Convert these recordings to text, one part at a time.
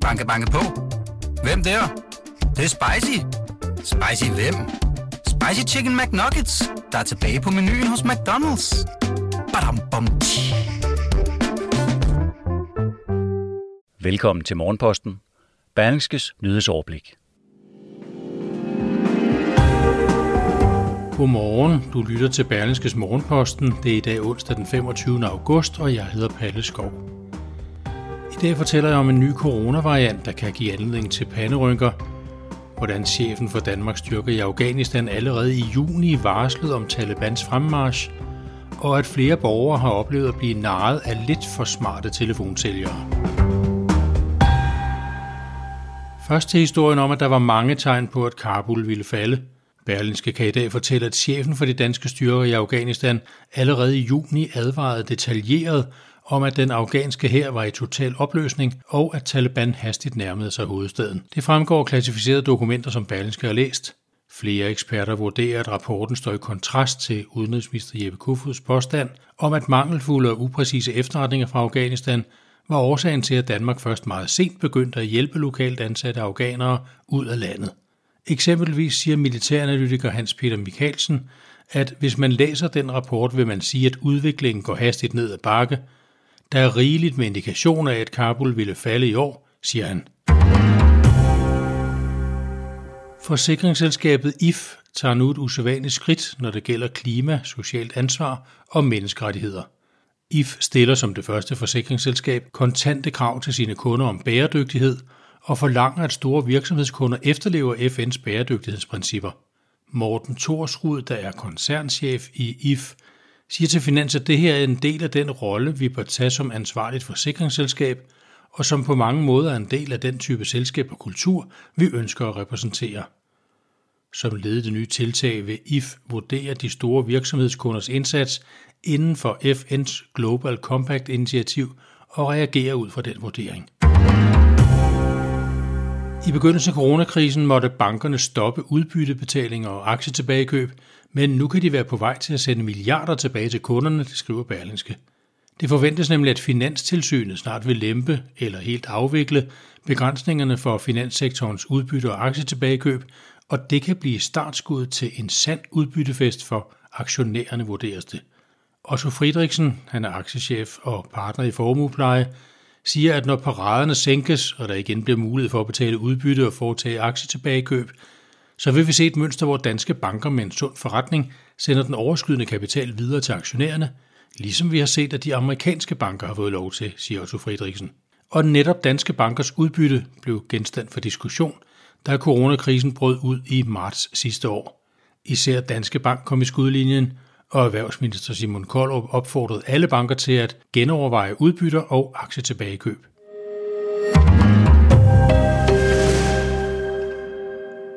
Banke, banke på. Hvem der? Det, det er spicy. Spicy hvem? Spicy Chicken McNuggets, der er tilbage på menuen hos McDonald's. Badum, bom, tji. Velkommen til Morgenposten. Berlingskes nyhedsoverblik. Godmorgen, du lytter til Berlingskes Morgenposten. Det er i dag onsdag den 25. august, og jeg hedder Palle Skov. I dag fortæller jeg om en ny coronavariant, der kan give anledning til panderynker, hvordan chefen for Danmarks styrker i Afghanistan allerede i juni varslede om Talibans fremmarsch, og at flere borgere har oplevet at blive narret af lidt for smarte telefonsælgere. Først til historien om, at der var mange tegn på, at Kabul ville falde. Berlinske kan i dag fortælle, at chefen for de danske styrker i Afghanistan allerede i juni advarede detaljeret om, at den afghanske hær var i total opløsning, og at Taliban hastigt nærmede sig hovedstaden. Det fremgår klassificerede dokumenter, som Berlingske har læst. Flere eksperter vurderer, at rapporten står i kontrast til udenrigsminister Jeppe Kofods påstand om, at mangelfulde og upræcise efterretninger fra Afghanistan var årsagen til, at Danmark først meget sent begyndte at hjælpe lokalt ansatte afghanere ud af landet. Eksempelvis siger militæranalytiker Hans Peter Mikkelsen, at hvis man læser den rapport, vil man sige, at udviklingen går hastigt ned ad bakke. Der er rigeligt med indikationer af, at Kabul ville falde i år, siger han. Forsikringsselskabet IF tager nu et usædvanligt skridt, når det gælder klima, socialt ansvar og menneskerettigheder. IF stiller som det første forsikringsselskab kontante krav til sine kunder om bæredygtighed og forlanger, at store virksomhedskunder efterlever FN's bæredygtighedsprincipper. Morten Thorsrud, der er koncernchef i IF, siger til Finans, at det her er en del af den rolle, vi bør tage som ansvarligt forsikringsselskab, og som på mange måder er en del af den type selskab og kultur, vi ønsker at repræsentere. Som led i det nye tiltag vil IF vurdere de store virksomhedskunders indsats inden for FN's Global Compact-initiativ og reagere ud fra den vurdering. I begyndelsen af coronakrisen måtte bankerne stoppe udbyttebetalinger og aktietilbagekøb, men nu kan de være på vej til at sende milliarder tilbage til kunderne, det skriver Berlingske. Det forventes nemlig, at Finanstilsynet snart vil lempe eller helt afvikle begrænsningerne for finanssektorens udbytte og aktietilbagekøb, og det kan blive startskud til en sand udbyttefest for aktionærerne, vurderes det. Otto Friedrichsen, han er aktiechef og partner i formuepleje, siger, at når paraderne sænkes, og der igen bliver mulighed for at betale udbytte og foretage aktietilbagekøb, så vil vi se et mønster, hvor danske banker med en sund forretning sender den overskydende kapital videre til aktionærerne, ligesom vi har set, at de amerikanske banker har fået lov til, siger Otto Friedrichsen. Og netop danske bankers udbytte blev genstand for diskussion, da coronakrisen brød ud i marts sidste år. Især Danske Bank kom i skudlinjen, og erhvervsminister Simon Koldrup opfordrede alle banker til at genoverveje udbytter og aktietilbagekøb.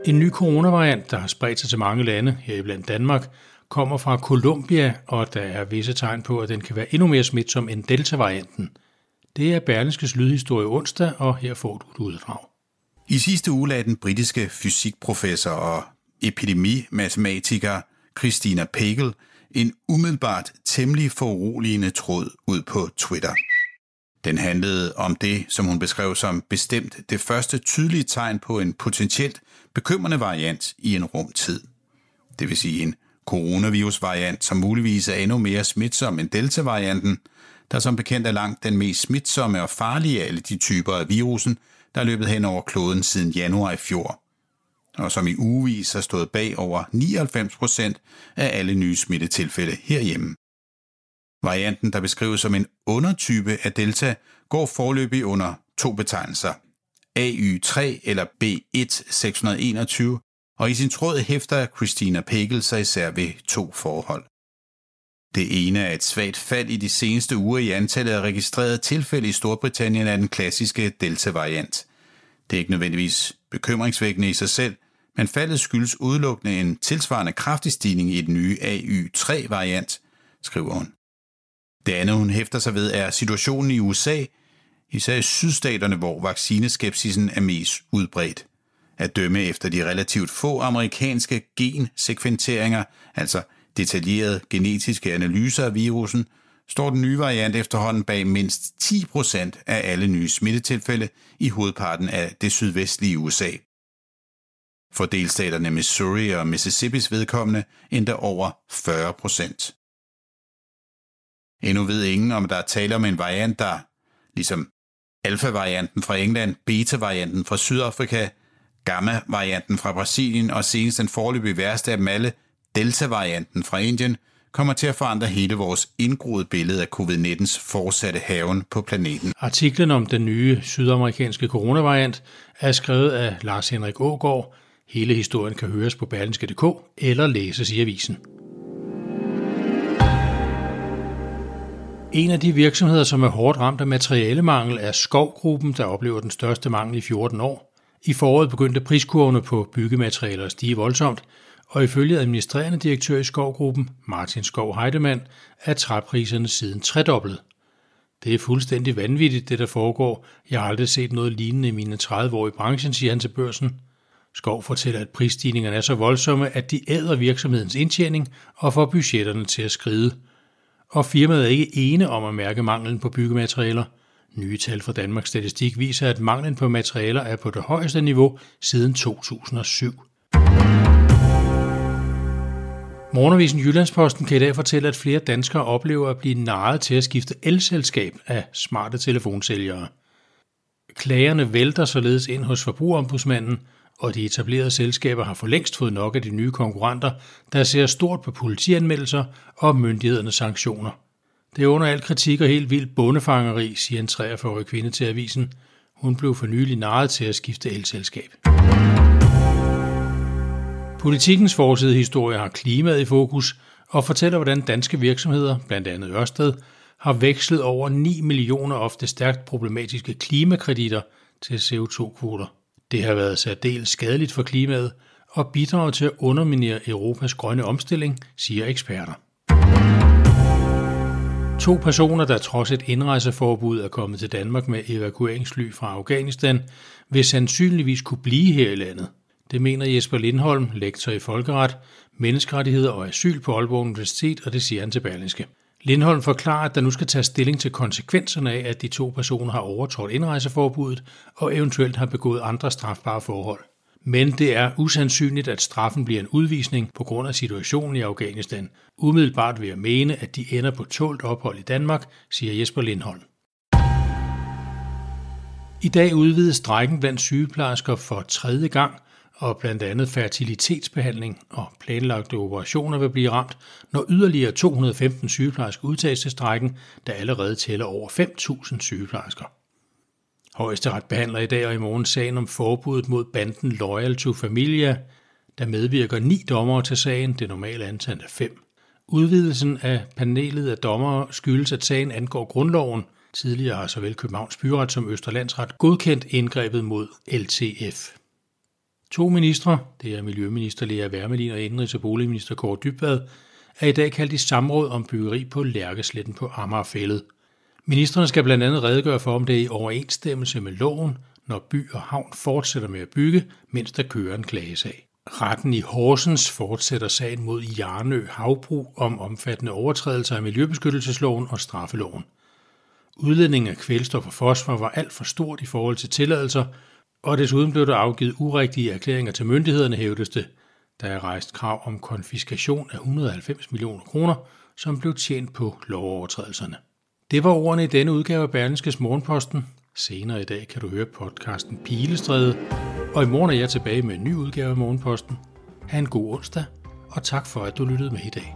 En ny coronavariant, der har spredt sig til mange lande, heriblandt Danmark, kommer fra Colombia, og der er visse tegn på, at den kan være endnu mere smitsom end Delta-varianten. Det er Berlingskes lydhistorie onsdag, og her får du et uddrag. I sidste uge lagde den britiske fysikprofessor og epidemimatematiker Christina Pagel en umiddelbart temmelig foruroligende tråd ud på Twitter. Den handlede om det, som hun beskrev som bestemt det første tydelige tegn på en potentielt bekymrende variant i en rumtid. Det vil sige en coronavirus-variant, som muligvis er endnu mere smitsom end Delta-varianten, der som bekendt er langt den mest smitsomme og farlige af alle de typer af virusen, der er løbet hen over kloden siden januar i fjor og som i ugevis har stået bag over 99 procent af alle nye smittetilfælde herhjemme. Varianten, der beskrives som en undertype af Delta, går forløbig under to betegnelser. AY3 eller B1621, og i sin tråd hæfter Christina Pagel sig især ved to forhold. Det ene er et svagt fald i de seneste uger i antallet af registrerede tilfælde i Storbritannien af den klassiske Delta-variant. Det er ikke nødvendigvis bekymringsvækkende i sig selv, men faldet skyldes udelukkende en tilsvarende kraftig stigning i den nye AY3-variant, skriver hun. Det andet, hun hæfter sig ved, er situationen i USA, især i sydstaterne, hvor vaccineskepsisen er mest udbredt. At dømme efter de relativt få amerikanske gensekventeringer, altså detaljerede genetiske analyser af virusen, står den nye variant efterhånden bag mindst 10 procent af alle nye smittetilfælde i hovedparten af det sydvestlige USA. For delstaterne Missouri og Mississippis vedkommende endda over 40 procent. Endnu ved ingen, om der er tale om en variant, der, ligesom alfa-varianten fra England, beta-varianten fra Sydafrika, gamma-varianten fra Brasilien og senest den forløbige værste af dem alle, delta-varianten fra Indien, kommer til at forandre hele vores indgroede billede af covid-19's fortsatte haven på planeten. Artiklen om den nye sydamerikanske coronavariant er skrevet af Lars Henrik Ågård. Hele historien kan høres på berlinske.dk eller læses i avisen. En af de virksomheder, som er hårdt ramt af materialemangel, er Skovgruppen, der oplever den største mangel i 14 år. I foråret begyndte priskurvene på byggematerialer at stige voldsomt, og ifølge administrerende direktør i Skovgruppen, Martin Skov Heidemann, er træpriserne siden tredoblet. Det er fuldstændig vanvittigt, det der foregår. Jeg har aldrig set noget lignende i mine 30 år i branchen, siger han til børsen. Skov fortæller, at prisstigningerne er så voldsomme, at de æder virksomhedens indtjening og får budgetterne til at skride. Og firmaet er ikke ene om at mærke manglen på byggematerialer. Nye tal fra Danmarks Statistik viser, at manglen på materialer er på det højeste niveau siden 2007. Morgenavisen Jyllandsposten kan i dag fortælle, at flere danskere oplever at blive narret til at skifte elselskab af smarte telefonsælgere. Klagerne vælter således ind hos forbrugerombudsmanden, og de etablerede selskaber har for længst fået nok af de nye konkurrenter, der ser stort på politianmeldelser og myndighedernes sanktioner. Det er under al kritik og helt vildt bondefangeri, siger en 43-årig kvinde til avisen. Hun blev for nylig narret til at skifte elselskab. Politikens forside historie har klimaet i fokus og fortæller, hvordan danske virksomheder, blandt andet Ørsted, har vekslet over 9 millioner ofte stærkt problematiske klimakreditter til CO2-kvoter. Det har været særdeles skadeligt for klimaet og bidrager til at underminere Europas grønne omstilling, siger eksperter. To personer, der trods et indrejseforbud er kommet til Danmark med evakueringsfly fra Afghanistan, vil sandsynligvis kunne blive her i landet. Det mener Jesper Lindholm, lektor i folkeret, menneskerettigheder og asyl på Aalborg Universitet, og det siger han til Berlingske. Lindholm forklarer, at der nu skal tage stilling til konsekvenserne af, at de to personer har overtrådt indrejseforbuddet og eventuelt har begået andre strafbare forhold. Men det er usandsynligt, at straffen bliver en udvisning på grund af situationen i Afghanistan. Umiddelbart vil jeg mene, at de ender på tålt ophold i Danmark, siger Jesper Lindholm. I dag udvides strækken blandt sygeplejersker for tredje gang, og blandt andet fertilitetsbehandling og planlagte operationer vil blive ramt, når yderligere 215 sygeplejersker udtages til strækken, der allerede tæller over 5.000 sygeplejersker. Højesteret behandler i dag og i morgen sagen om forbuddet mod banden Loyal to Familia, der medvirker ni dommere til sagen, det normale antal er fem. Udvidelsen af panelet af dommere skyldes, at sagen angår grundloven. Tidligere har såvel Københavns Byret som Østerlandsret godkendt indgrebet mod LTF. To ministre, det er Miljøminister Lea Wermelin og Indrigs- og Boligminister Kåre Dybvad, er i dag kaldt i samråd om byggeri på Lærkesletten på Amagerfællet. Ministerne skal blandt andet redegøre for, om det er i overensstemmelse med loven, når by og havn fortsætter med at bygge, mens der kører en klagesag. Retten i Horsens fortsætter sagen mod Jarnø Havbrug om omfattende overtrædelser af Miljøbeskyttelsesloven og straffeloven. Udledningen af kvælstof og fosfor var alt for stort i forhold til tilladelser, og desuden blev der afgivet urigtige erklæringer til myndighederne, hævdes det. Der er rejst krav om konfiskation af 190 millioner kroner, som blev tjent på lovovertrædelserne. Det var ordene i denne udgave af Berlingskes Morgenposten. Senere i dag kan du høre podcasten Pilestræde, og i morgen er jeg tilbage med en ny udgave af Morgenposten. Ha' en god onsdag, og tak for at du lyttede med i dag.